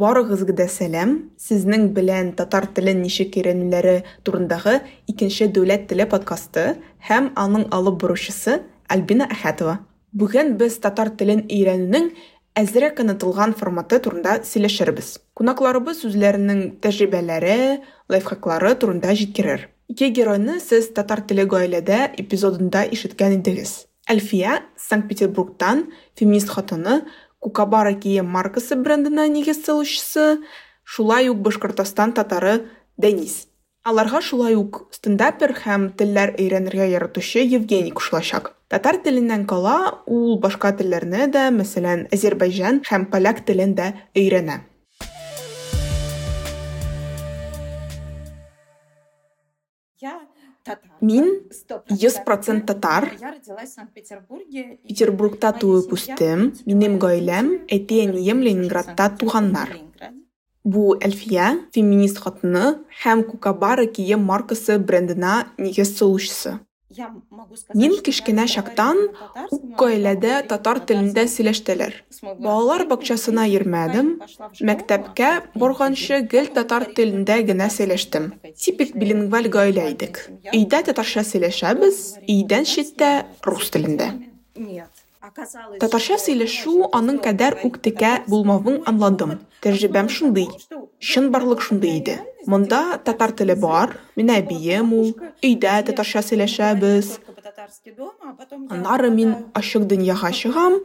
Барыгызга да сәлам. Сезнең белән татар телен ничек өйрәнүләре турындагы икенче дәүләт теле подкасты һәм аның алып баручысы Альбина Әхәтова. Бүген без татар телен өйрәнүнең әзрәк онытылган форматы турында сөйләшербез. Кунакларыбыз үзләренең тәҗрибәләре, лайфхаклары турында җиткерер. Ике геройны сез татар теле гаиләдә эпизодында ишеткән идегез. Әлфия Санкт-Петербургтан феминист хатыны Кукабара кием маркасы брендына нигез салучысы, шулай ук Башкортостан татары Денис. Аларга шулай ук стендапер һәм телләр өйрәнергә яратучы Евгений кушылачак. Татар теленнән кала, ул башка телләрне дә, мәсәлән, Азербайҗан һәм поляк телен дә өйрәнә. Мин 100% татар. Петербургта туып үстем. Минем гаиләм, әти-әнием Ленинградта туганнар. Бу Әлфия, феминист хатыны һәм Кукабара кием маркасы брендына нигез салучысы. Мин кечкенә чактан ук гаиләдә татар телендә сөйләштеләр. Балалар бакчасына йөрмәдем, мәктәпкә барганчы гел татар телендә генә сөйләштем. Типик билингваль гаилә идек. Өйдә татарча сөйләшәбез, өйдән читтә рус телендә. Татарча сөйләшү аның кадәр үк текә булмавын аңладым. Тәҗрибәм шундый. Чынбарлык шундый иде. Монда татар теле бар, мин әбием ул, өйдә татарча сөйләшәбез. Аннары мин ачык дөньяга чыгам,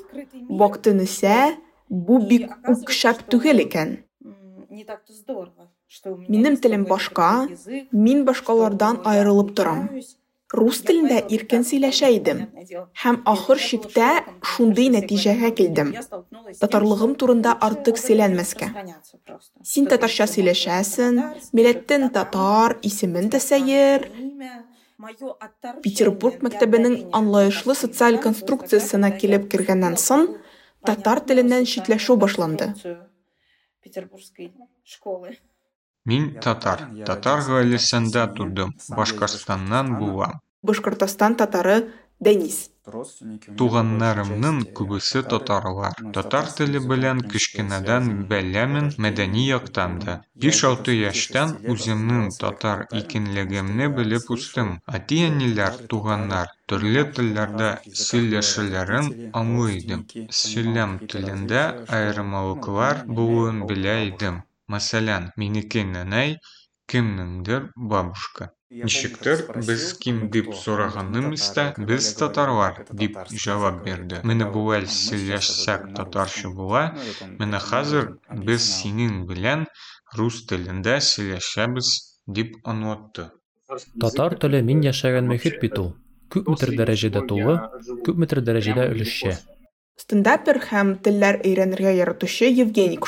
вакытын исә бу бик үк шәп түгел икән. Минем телем башка, мин башкалардан аерылып торам. Рус телендә иркен сөйләшә идем һәм ахыр чиктә шундый нәтиҗәгә килдем. Татарлыгым турында артык сөйләнмәскә. Син татарча сөйләшәсең, милләттән татар, исемен дә сәер. Петербург мәктәбенең аңлаешлы социаль конструкциясенә килеп кергәннән соң, татар теленнән читләшү башланды. Петербургской школы. Мин татар. Татар гаиләсендә тудым. Башкортстаннан булам. Башкортостан татары Денис. Туганнарымның күбесе татарлар. Татар теле белән кечкенәдән беләмен мәдәни яктан да. 5-6 яшьтән үземнең татар икенлегемне белеп үстем. Әти-әниләр, туганнар төрле телләрдә сөйләшәләрен аңлый идем. Сөйләм телендә аермалыклар булуын белә идем. Мәсәлән, минеке нәнәй, кемнеңдер бабушка. Ничектер, без ким дип сораганым истә, без татарлар дип җавап бирде. Менә бүл сөйләшсәк татарча була, менә хәзер без синең белән рус телендә сөйләшәбез дип аңлатты. Татар теле мин яшәгән мөхит бит ул. Күпметер дәрәҗәдә тулы, күпметер дәрәҗәдә өлешчә. Стендапер һәм телләр өйрәнергә яратучы Евгений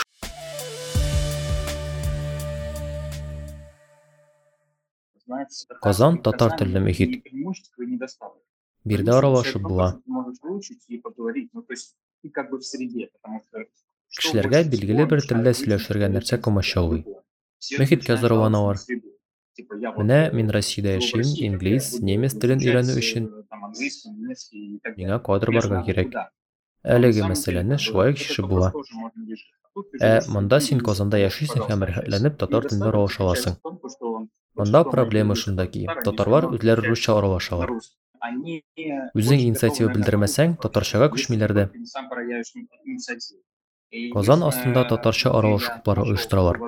Казан татар телле мөхит. Бирдә аралашып була. Кешеләргә билгеле бер телдә сөйләшергә нәрсә комачаулый. Мөхиткә зарланалар. Менә мин Россиядә яшим, инглиз, немец телен өйрәнү өчен миңа кадр барга кирәк. Әлеге мәсьәләне шулай чишеп була. Ә монда син Казанда яшисең һәм рәхәтләнеп татар телендә аралаша аласың. Монда проблема шунда ки, татарлар үзләре русча аралашалар. Үзең инициатива белдермәсәң, татарчага күчмиләр дә. Казан астында татарча аралашу клублары оештыралар.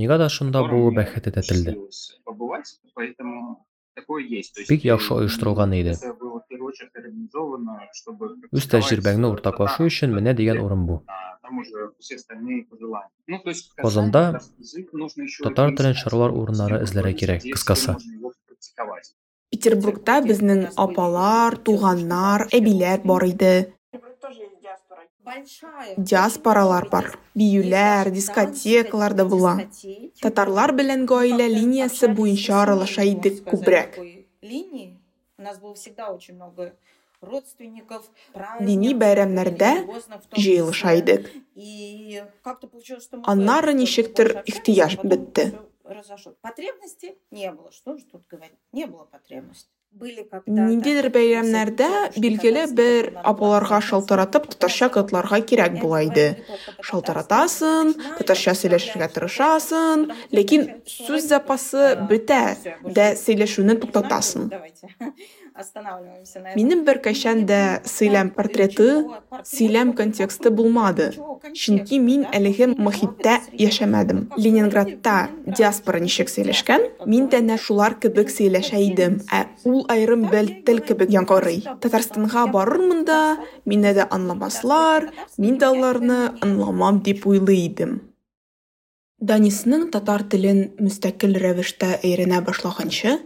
Миңа да шунда булу бәхет этәтелде. Побывать, поэтому такое есть. То есть, Бик яхшы оештырылган иде. это было в первую очередь организовано, чтобы Үз тәҗрибәңне уртаклашу өчен менә дигән урын бу. а там уже все остальные пожелания. Ну, то есть в Казанда Казани татарский язык нужно еще Татар и телен искать, шарлар потому урыннары что эзләргә кирәк, здесь кыскасы. можно его практиковать. Петербургта безнең апалар, туганнар, әбиләр бар иде. Диаспоралар бар. Биюләр, дискотекалар да була. Татарлар белән гаилә линиясе буенча аралаша идек күбрәк. линии. У нас было всегда очень много родственников, Дини бәйрәмнәрдә җыелыша идек. И как-то получилось, что мы Аннары тоже ничектер больше общались, ихтыяж потом бетте. всё разошлось. Потребности не было. Что же тут говорить? Не было потребности. Ниндидер бәйрәмнәрдә билгеле бер апаларга шалтыратып татарча котларга кирәк була иде. Шалтыратасың, татарча сөйләшергә тырышасың, ләкин сүз запасы бетә дә сөйләшүне туктатасың. Минем бер да сөйләм портреты, сөйләм контексты булмады. Чөнки мин әлеге мохиттә яшәмәдем. Ленинградта диаспора ничек сөйләшкән, мин дә нә шулар кебек сөйләшә идем, ә ул аерым бел тел кебек яңгырый. Татарстанга барырмын да, мине дә аңламаслар, мин дә аларны аңламам дип уйлый идем. Данисның татар телен мөстәкыйль рәвештә өйрәнә башлаганчы,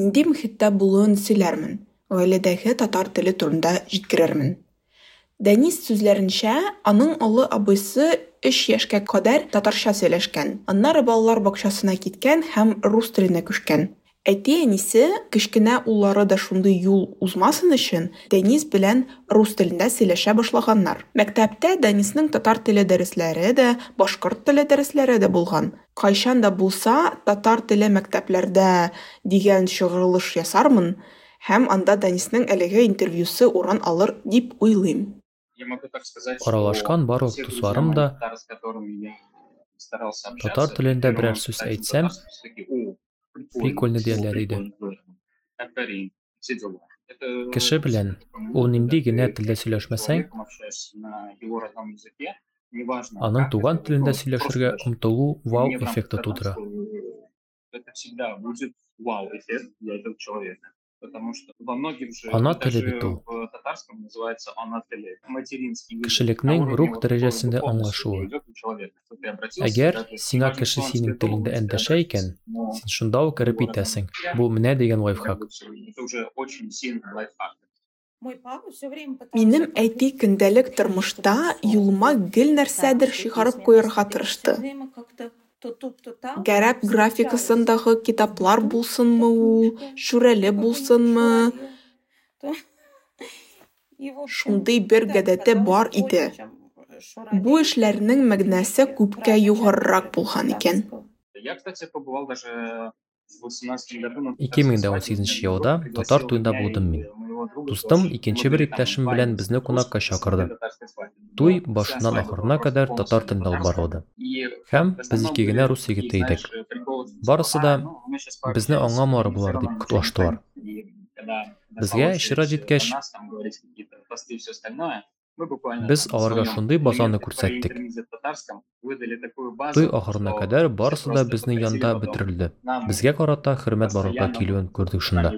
нинди мөхиттә булуын сөйләрмен, гаиләдәге татар теле турында җиткерермен. Дәнис сүзләренчә, аның олы абыйсы 3 яшькә кадәр татарча сөйләшкән. Аннары балалар бакчасына киткән һәм рус теленә күчкән. Әти әнисе, кечкенә уллары да шундый юл узмасын өчен, Дәнис белән рус телендә сөйләшә башлаганнар. Мәктәптә Дәнисның татар теле дәресләре дә, башкорт теле дәресләре дә булган. Кайчан да булса, татар теле мәктәпләрдә дигән чыгарылыш ясармын һәм анда Дәнисның әлеге интервьюсы урын алыр дип уйлыйм. Я могу так сказать, Аралашкан барлык дусларым да татар, телендә берәр сүз әйтсәм, татарский, такие, «О, прикольно, диярләр иде. прикольно, здорово, повтори, все дела». Это Кеше белән ул нинди генә телдә сөйләшмәсәң, человеком общаешься на его родном языке, неважно, аның как туган это, телендә сөйләшергә просто омтылу вау там эффекты кажется, тудыра. Потому что во многих же, Ана даже в татарском называется ана теле, материнский язык. Уровне рух духовности аңлашуы. Әгәр сиңа кеше синең телеңдә сказать, икән, син шунда ук кереп итәсең. Бу менә дигән лайфхак. как бы, Это уже очень сильный лайфхак. Мой папа все время пытался Минем әти көндәлек тормышта юлыма гел нәрсәдер чыгарып куярга тырышты. Гәрәп графикасындагы китаплар булсынмы ул, шүрәле булсынмы, шундый бер гадәте бар иде. Бу эшләрнең мәгънәсе күпкә югарырак булган икән. Я, кстати, побывал даже в 18 году на 2018 елда татар туенда булдым мин. Дустым икенче бер иптәшем белән безне кунакка чакырды. Туй башыннан ахырына кадәр татар телендә алып барылды. Һәм без ике генә рус егете идек. Барысы да безне аңламары булар дип котлаштылар. Безгә чират җиткәч, Без аларга базаны. Туй ахырына кадәр барысы да безнең янда бетерелде. Безгә карата хөрмәт барлыкка килүен күрдек шунда.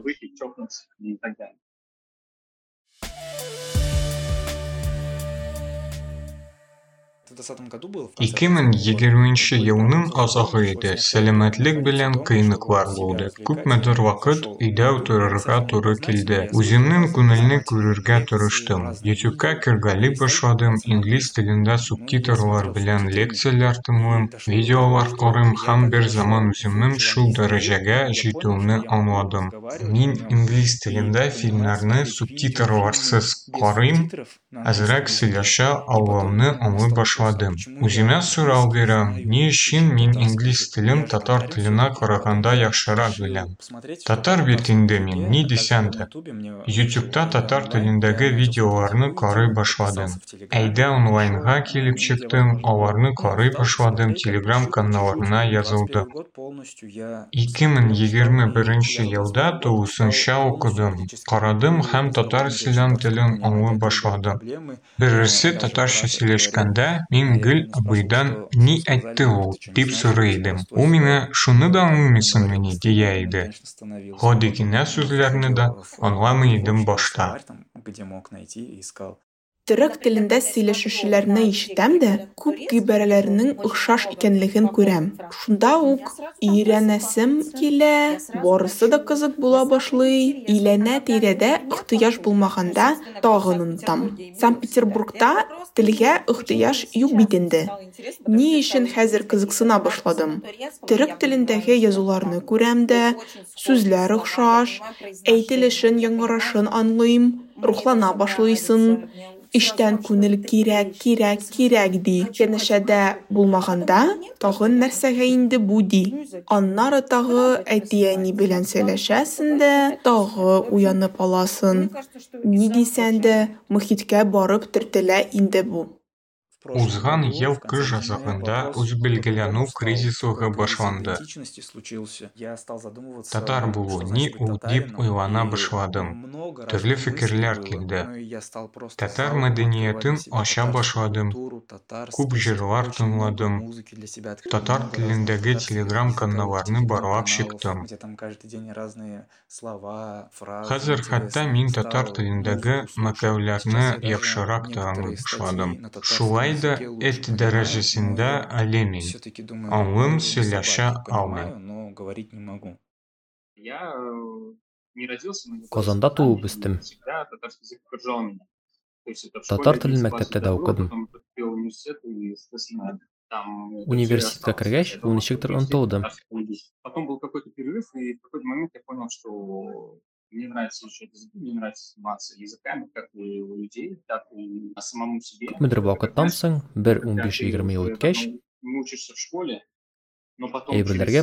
2020 году был. 2020 елның азагы иде. Сәламәтлек белән кыйныклар булды. Күпмедер вакыт өйдә утырырга туры килде. Үземнең күңелне күрергә тырыштым. YouTube'ка кергәли башладым. Инглиз телендә субтитрлар белән лекцияләр тыңлыйм, видеолар карыйм һәм бер заман үземнең шул дәрәҗәгә җитүемне аңладым. Мин инглиз телендә фильмнарны субтитрларсыз карыйм, әзрәк сөйләшә алуымны аңлый башладым. Үземә сорау бирәм, ни өчен мин инглиз телен татар теленә караганда яхшырак беләм. Татар бит инде мин, ни дисәң дә. YouTube'та татар телендәге видеоларны карый башладым. Әйдә онлайнга килеп чыктым, аларны карый башладым, Telegram каналларына язылдым. 2021 елда тулысынча укыдым, карадым һәм татар сөйләм телен аңлый башладым. Берсе татарча сөйләшкәндә мин гел абыйдан ни әйтте ул дип сорый идем. Ул миңа шуны да аңламыйсыңмы ни дия иде. Гади генә сүзләрне дә аңламый идем башта. Где мог найти и искал. Төрек телендә сөйләшүчеләрне ишетәм дә, күп гыйбарәләрнең охшаш икәнлеген күрәм. Шунда ук өйрәнәсем килә, барысы да кызык була башлый. Иләнә тирәдә ихтыяҗ булмаганда тагын онытам. Санкт-Петербургта телгә ихтыяҗ юк бит инде. Ни өчен хәзер башладым? Төрек телендәге язуларны күрәм дә, сүзләр охшаш, әйтелешен яңгырашын аңлыйм, рухлана башлыйсың. Иштән күңел кирәк, кирәк, кирәк ди. Кенешәдә булмаганда, тагын нәрсәгә инде бу ди. Аннары тагы әти-әни белән сөйләшәсең дә, тагы уянып аласың. Ни дисәң дә, мөхиткә барып төртелә инде бу. Узган ел кыш азагында үзбелгеләнү кризислыгы башланды. Татар булу ни ул дип уйлана башладым. Төрле фикерләр килде. Татар мәдәниятен ача башладым. Күп җырлар тыңладым. Татар телендәге телеграм каналларны барлап чыктым. Хәзер хәтта мин татар телендәге мәкаләләрне яхшырак та аңлый башладым. Шулай да эт дәрәҗәсендә әле мин. Аңлым сөйләшә алмыйм. Я э, не родился, но не Казанда вырос. туып үстем. Всегда татарский язык окружал меня. То есть это в Татар школе телен один мәктәптә класс дә был, укыдым. потом поступил в университет и, соответственно, там, э, Университетка остался. кергәч, Это ул был ничектер такой онытылды. татарский язык. Потом был какой-то перерыв, и в какой-то момент я понял, что мне нравится изучать языки, мне нравится заниматься языками, как и у людей, так и самому себе. Күпмедер вакыттан соң, бер Когда 15-20 ел ты, үткәч, ну, не учишься в школе, но потом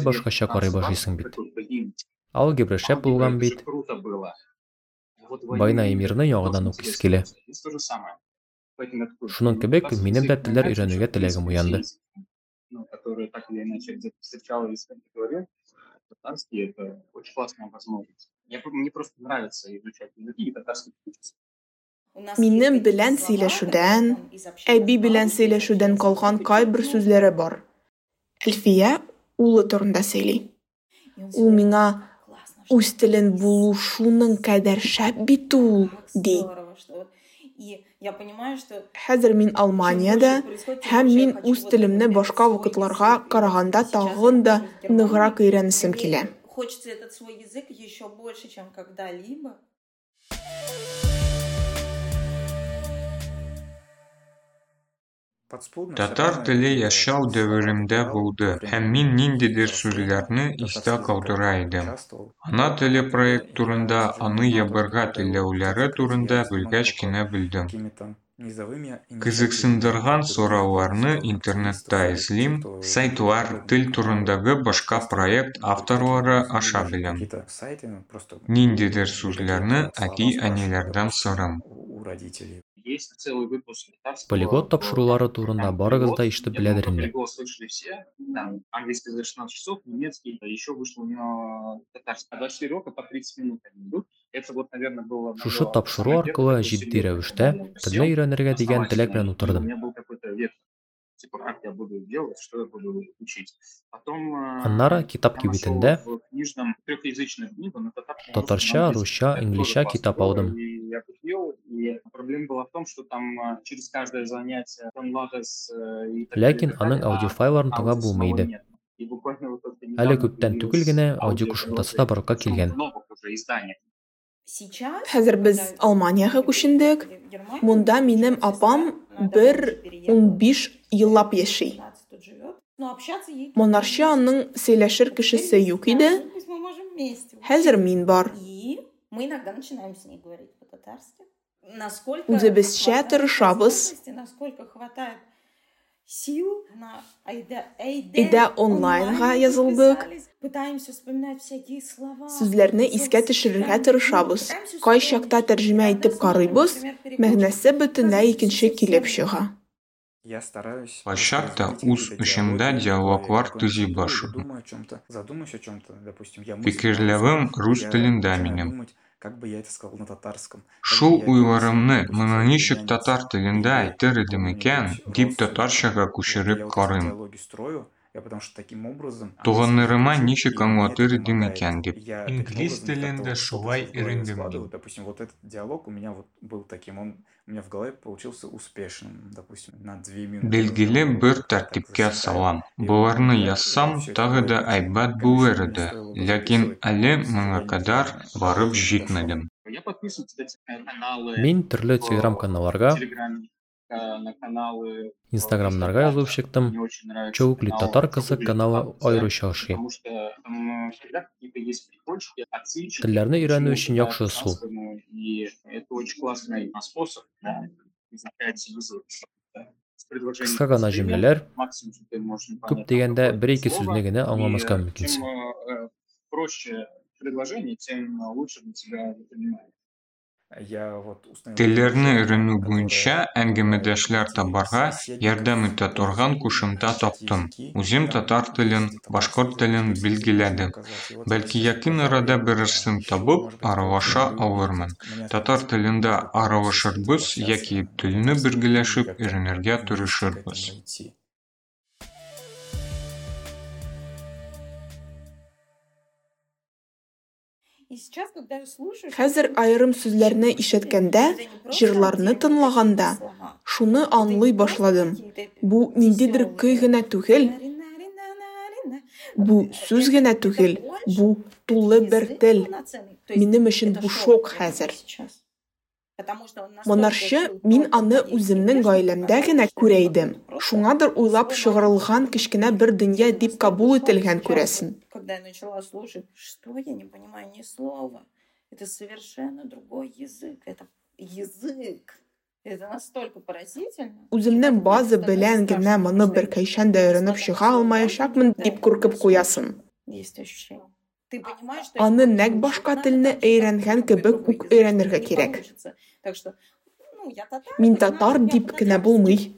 башкача карый 15-20 башлыйсың бит. шәп алгебра, булган бит. Байна Эмирне яңадан очень укыйсы интересно килә. было. Здесь то же самое. Поэтому я такой, Шуның кебек, минем дә язык, телләр өйрәнүгә теләгем уянды. которые так или иначе где-то встречал и в голове, татарский это очень классная возможность. Я, мне просто нравится изучать языки и татарский учиться. Минем белән сөйләшүдән, әби белән сөйләшүдән калган кайбер сүзләре бар. Әлфия улы турында сөйли. Ул миңа үз телен булу шуның кадәр шәп бит ул, ди. Я понимаю, что Хәзер мин Алманиядә һәм мин үз телемне башка вакытларга караганда тагын да ныграк өйрәнәсем килә. Хочется этот свой язык еще больше, чем когда-либо. Татар теле яшәү дәверемдә булды һәм мин ниндидер сүзләрне истә калдыра идем. Ана теле проект турында, аны ябырга теләүләре турында белгәч кенә белдем. Кызыксындырган сорауларны интернетта эзлим, сайтлар, тел турындагы башка проект авторлары аша беләм. Ниндидер сүзләрне әти-әниләрдән сорам. Есть целый выпуск Полиглот тапшырулары турында барыгыз да думаю, беләдер инде. полиглот слышали все. Там английский за 16 часов, немецкий, а еще вышло у него татарский. А 24 урока по 30 минут они идут. Это вот, наверное, было... Шушы тапшыру аркылы серьезное рәвештә телне өйрәнергә дигән теләк белән утырдым. меня был какой-то вектор. Типа, как я буду делать, что я буду учить. Потом... э, Аннары китап кибетендә в книжном трехязычную книгу на татарча, русча, инглишча китап алдым. Проблема была в том, что там через каждое занятие онлагас и так далее, Ләкин аның а аудиофайларын тыңлап булмый иде. Әле күптән түгел генә аудио аудио кушымтасы да барлыкка килгән. Хәзер без когда Алманиягә күчендек. Монда минем апам бер переехала. 15 еллап яши. 15 тут живет. Но общаться ей Монарчы аның сөйләшер кешесе юк иде. Хәзер мин бар. И мы иногда начинаем с ней говорить по-татарски. Насколько сил на Айда, Әйдә онлайнга язылдык. записались. Пытаемся вспоминать всякие слова. Сүзләрне искә төшерергә тырышабыз. Кай чакта тәрҗемә итеп карыйбыз, мәгънәсе бөтенләй икенче килеп чыга. Воспроизводить үз диалоги, диалоглар төзи башладым. Допустим, я на рус телендә минем. думать, Как бы я это сказал на татарском? Как Шул бы я это уйларымны описал, моны допустим, ничек я не татар знаю, телендә или әйтер идем какой-нибудь икән, дип родственник. татарчага Вот я күчереп вот эти карыйм. диалоги строю, я потому что таким образом Туганнарыма объясняю, ничек и мне аңлатыр это идем помогает. икән дип. И я таким Инглиз образом телендә как-то вот шулай что-то в голове өйрәндем складываю. мин. Допустим, вот этот диалог у меня вот был таким, он у меня в голове получился успешным, допустим, на две минуты. Билгеле Вот бер так тәртипкә засекаю. салам. И вот Буларны я язсам, всё это тагы да делаю. әйбәт Конечно, булыр мне иде. стоило бы Ләкин записывать, әле но моңа я не кадәр знаю, барып дошел. җитмәдем. Я подписан, кстати, на каналы Мин төрле в телеграм-каналларга, Телеграме, э, чыктым. Нравится Чоукли канал татар «Как кызы каналы Бабка», аеруча ошый. Потому что там э, всегда какие-то есть прикольчики, отсылочки Телләрне к өйрәнү чему-то, өчен да, яхшы ысул. татарскому, И это очень классный способ, да, изучается язык. Да. С предложением Кыска гана «последнее» җөмләләр максимум, что ты можешь күп непонятно дигәндә какое-то бер-ике слово, сүзне генә и аңламаска э, проще предложение, тем лучше для тебя Телләрне приложение, өйрәнү которое, буенча э, әңгәмәдәшләр найти табарга собеседников, ярдәм итә торган и кушымта изучать таптым. языки, Үзем там, татар телен, есть башкорт татарский телен язык, русский язык билгеләдем. указать. И вот Бәлки если якын татар арада или берәрсен еще, табып, может быть, какой-то аралаша люди алырмын. видят меня Татар как телендә какую-то аралашырбыз сосед яки трансляцию на телне татарском, и бергәләшеп как-то өйрәнергә вместе к тырышырбыз. Хәзер айрым сүзләрне ишеткәндә, җырларны тыңлаганда, шуны аңлый башладым. Бу ниндидер көй генә түгел, бу сүз генә түгел, бу тулы бер тел. Минем өчен бу шок хәзер. Монарчы мин аны үземнең гаиләмдә генә күрә идем. Шуңадыр уйлап чыгарылган кечкенә бер дөнья дип кабул ителгән күрәсен. Когда я начала слушать, что я не понимаю ни слова. Это совершенно другой язык. Это язык. Это настолько поразительно. Үземнең базы белән генә моны бер кайчан да өйрәнеп чыга алмаячакмын дип куркып куясың. Есть ощущение. Ты понимаешь, что Аны нәк башка телне өйрәнгән кебек үк өйрәнергә не кирәк. получится. Так что, ну, я татар, Мин татар дип кенә булмый.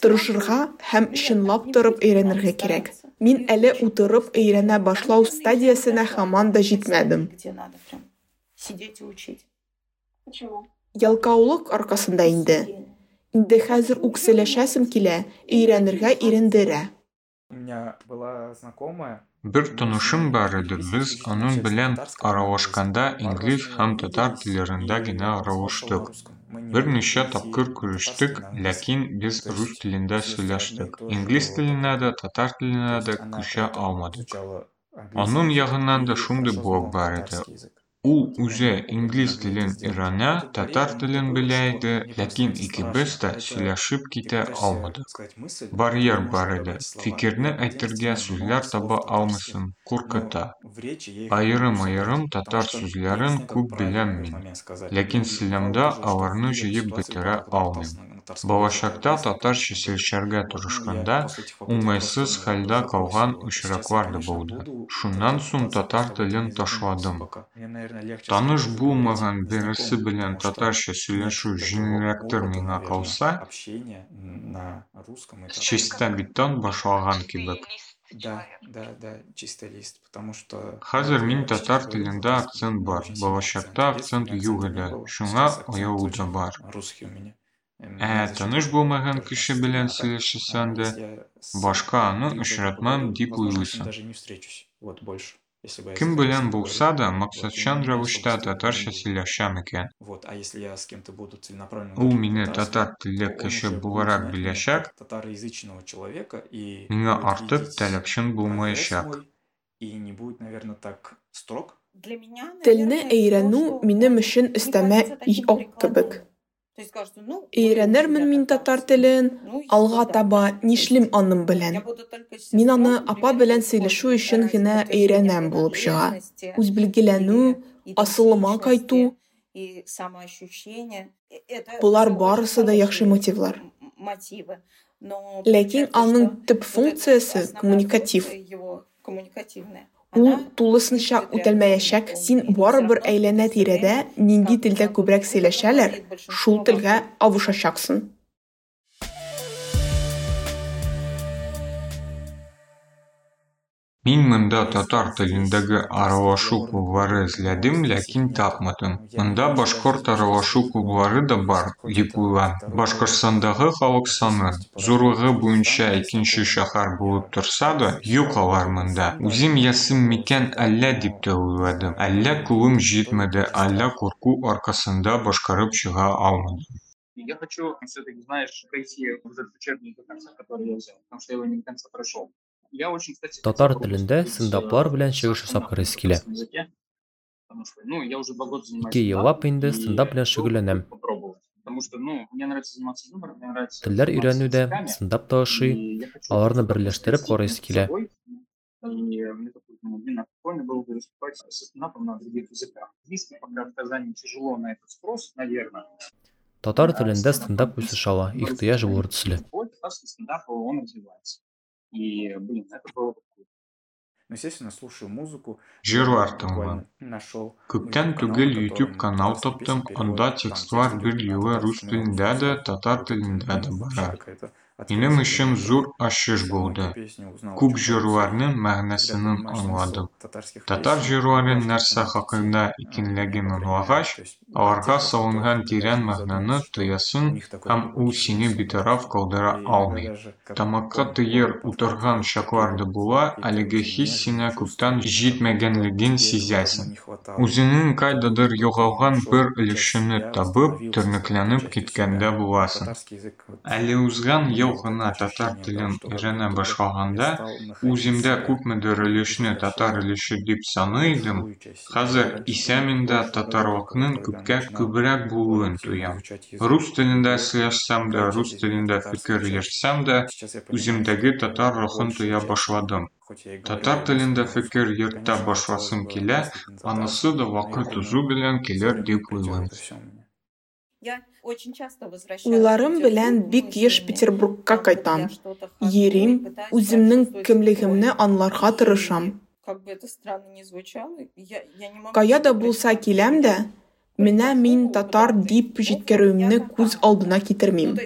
Тырышырга һәм чынлап торып өйрәнергә кирәк. Мин әле утырып өйрәнә башлау стадиясенә если һаман да җитмәдем. Где надо прям сидеть и учить. Почему? Ялкаулык аркасында инде. Инде хәзер үк сөйләшәсем килә, өйрәнергә ирендерә. У меня была знакомая, Бер тонышым бар иде, без аның белән аралашканда инглиз һәм татар телләрендә генә аралаштык. Берничә тапкыр күрештек, ләкин без рус телендә сөйләштек. Инглиз теленә дә, татар теленә дә күчә алмадык. Аның ягыннан да шундый блок бар иде. Ул үзе инглиз телен өйрәнә, татар телен белә иде, ләкин икебез дә сөйләшеп китә алмадык. Барьер бар иде. Фикерне әйтергә сүзләр таба алмыйсың, куркыта. Айрым-айрым татар сүзләрен күп беләм мин, ләкин сөйләмдә аларны җыеп бетерә алмыйм. Балачакта татарча сөйләшергә тырышканда уңайсыз хәлдә калган очраклар да булды. Шуннан соң татар телен ташладым. Таныш булмаган берсе белән татарча сөйләшү җиңелрәктер миңа калса, общение на русском это чиста биттан башлаган кебек. Да, да, да, чисто лист, потому что... Хәзер вот мин я татар читаю телендә русский, акцент у бар, меня очень балачакта сильный акцент акцент, юк у меня иде, был шуңа сейчас акцент оялу да очень бар. Русский у меня. Эм, Ә я зачем таныш это булмаган только кеше с белән а так, сөйләшсәң а, дә, если я с башка аны кем-то очратмам поговорю, дип возможно, с ним уйлыйсың. даже не встречусь. Вот больше. Если бы я Кем с белән кем-то булса говорю, да, вот, максатчан и мне особо рәвештә стыдно не татарча будет. сөйләшәм икән. Вот, а если я с кем-то буду целенаправленно Ул говорить мине по-татарски, татар телле то он кеше уже будет буларак знать меня беләчәк, как татароязычного человека и миңа будет артык видеть таләпчән прогресс булмаячак. мой и не будет, наверное, так строг. Для меня, Телне наверное, то, өйрәнү что минем он өчен не өстәмә кажется таким ок кебек. Өйрәнермен мин татар телен, алга всё, да. таба нишлим аның белән. Мин аны апа белән сөйләшү өчен генә өйрәнәм булып чыга. принадлежности Үз билгеләнү, асылыма кайту, Это Булар барысы да яхшы мотивлар. Ләкин аның төп функциясе коммуникатив. Ул тулысынча үтәлмәячәк. Син барыбер Всё равно әйләнә ты тирәдә нинди телдә күбрәк сөйләшәләр, шул телгә авышачаксың. Мин монда татар телендәге аралашу клублары эзләдем, ләкин тапмадым. Монда башкорт аралашу клублары да бар, дип уйлам. Башкортстандагы халык саны зурлыгы буенча икенче шәһәр булып торса да, юк алар монда. Үзем ясым микән әллә дип тә уйладым. Әллә кулым җитмәде, әллә курку аркасында башкарып чыга алмадым. И я хочу все-таки, знаешь, пройти вот этот учебник до конца, который я взял, потому что я его не до конца прошел. Татар поступить, стендаплар э, белән чыгыш ясап карыйсы килә. Ике еллап инде стендап белән шөгыльләнәм. Потому что, ну, мне нравится заниматься юмором, мне нравится Телләр өйрәнүдә стендап та ошый, аларны берләштереп карыйсы килә. собой. И мне такой, ну, блин, а прикольно было бы выступать со стендапом на других языках. Английский пока в Казани тяжело на этот спрос, наверное. Татар телендә стендап үсеш ала, ихтыяҗ булыр төсле. Татарский стендап, он развивается. И, блин, это было бы круто. Ну, естественно, слушаю музыку. Нашел Күптән YouTube түгел канал, YouTube канал таптым, анда там текстлар тексты бер юлы рус телендә дә, татар телендә дә бара. какая-то Минем открытие өчен для зур меня. ачыш Если булды. новую песню узнал Күп очень җырларның много, мәгънәсен когда понимаешь смысл аңладым. татарских Татар песен, җырларын можно нәрсә понять хакында эти, икәнлеген а, аңлагач, то есть аларга те, кто салынган даже тирән не мәгънәне задумывается, что тоясын у них такой һәм ул глубокий сине смысл битараф был. калдыра И иногда алмый. даже, как Тамакка помню, тыер помню, утырган подкаст, чакларда какие-то була, какие-то әлеге очень хис сине нежные күптән чувства, җитмәгәнлеген тебе этого, сизәсең. наверное, не хватало. Үзеңнең кайдадыр югалган Нашел бер часть өлешене себя, табып, восстановился тернәкләнеп частью киткәндә себя. буласың. Татарский язык, вот, Әле узган мне ел вот гына это татар ощущение телен дал, что как өйрәнә будто бы башлаганда, я стал находить үземдә себя күпмедер өлешне татар өлеше дип саный идем, большую часть себя. хәзер Раньше исә было миндә больше татарлыкның когда күпкә начинал күбрәк булуын активно тоям. изучать язык. Рус телендә Вот сөйләшсәм дә, какая рус часть из меня телендә татарская, фикер часть- йөрсәм дә, сейчас я понимаю, үземдәге что татар рухын большая тоя часть, башладым. хоть я и говорю Татар на телендә русском, фикер йөртә конечно, башласым хотелось бы килә, мыслить на анысы да татарском, но я вакыт думаю, узу белән со килер временем дип придет уйлыйм. это всё у меня. Я очень часто возвращаюсь Уйларым в белән Петербург бик еш мыслями. Петербургка Там вот кайтам. я что-то хожу Йөрим, и пытаюсь үземнең почувствовать кемлегемне спокойно. аңларга И тырышам. Как бы это странно ни звучало, я, я не могу Кая да себе булса представить, киләм что дә, я менә мин прихожу татар куда-то, дип ну, вот җиткерүемне я күз татар. алдына Ну, китермим.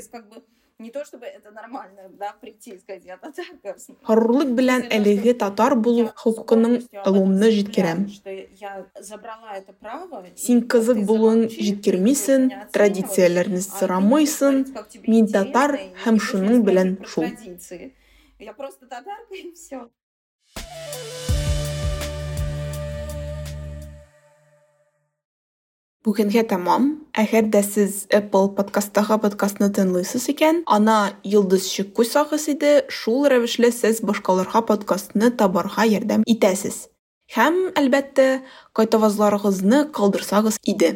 Не то чтобы это нормально, да, прийти и сказать, я татарка. Горурлык белән әлеге татар булу хокукының җиткерәм. забрала это право, Син кызык булуын меня оценивать, традицияләрне мин интересно, татар һәм шуның белән спрашивать шул. Я просто татарка и все. Бүгенгә тәмам. Әгәр дә сез Apple подкасттагы подкастны тыңлыйсыз икән, ана йолдызчык куйсагыз иде, шул рәвешле сез башкаларга подкастны табарга ярдәм итәсез. Һәм, әлбәттә, кайтавазларыгызны калдырсагыз иде.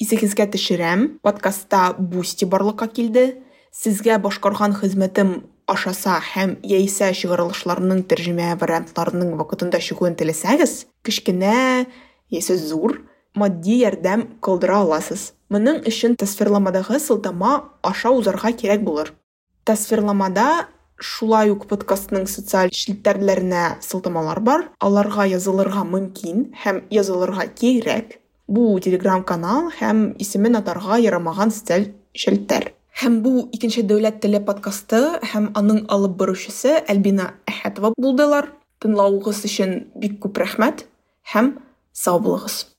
Исегезгә төшерәм, подкастта Boosty барлыкка килде. Сезгә башкарган хезмәтем ашаса һәм яисә чыгарылышларның тәрҗемә вариантларының вакытында чыгуын теләсәгез, кечкенә яисә зур матди ярдәм кылдыра аласыз. Моның өчен тасвирламадагы сылтама аша узарга кирәк булыр. Тасвирламада шулай ук подкастның социаль челтәрләренә сылтамалар бар. Аларга язылырга мөмкин һәм язылырга кирәк. Бу телеграм-канал һәм исемен атарга ярамаган социаль челтәр. Һәм бу икенче дәүләт теле подкасты һәм аның алып баручысы Альбина Әхәтова булдылар. Тыңлавыгыз өчен бик күп рәхмәт һәм сау булыгыз.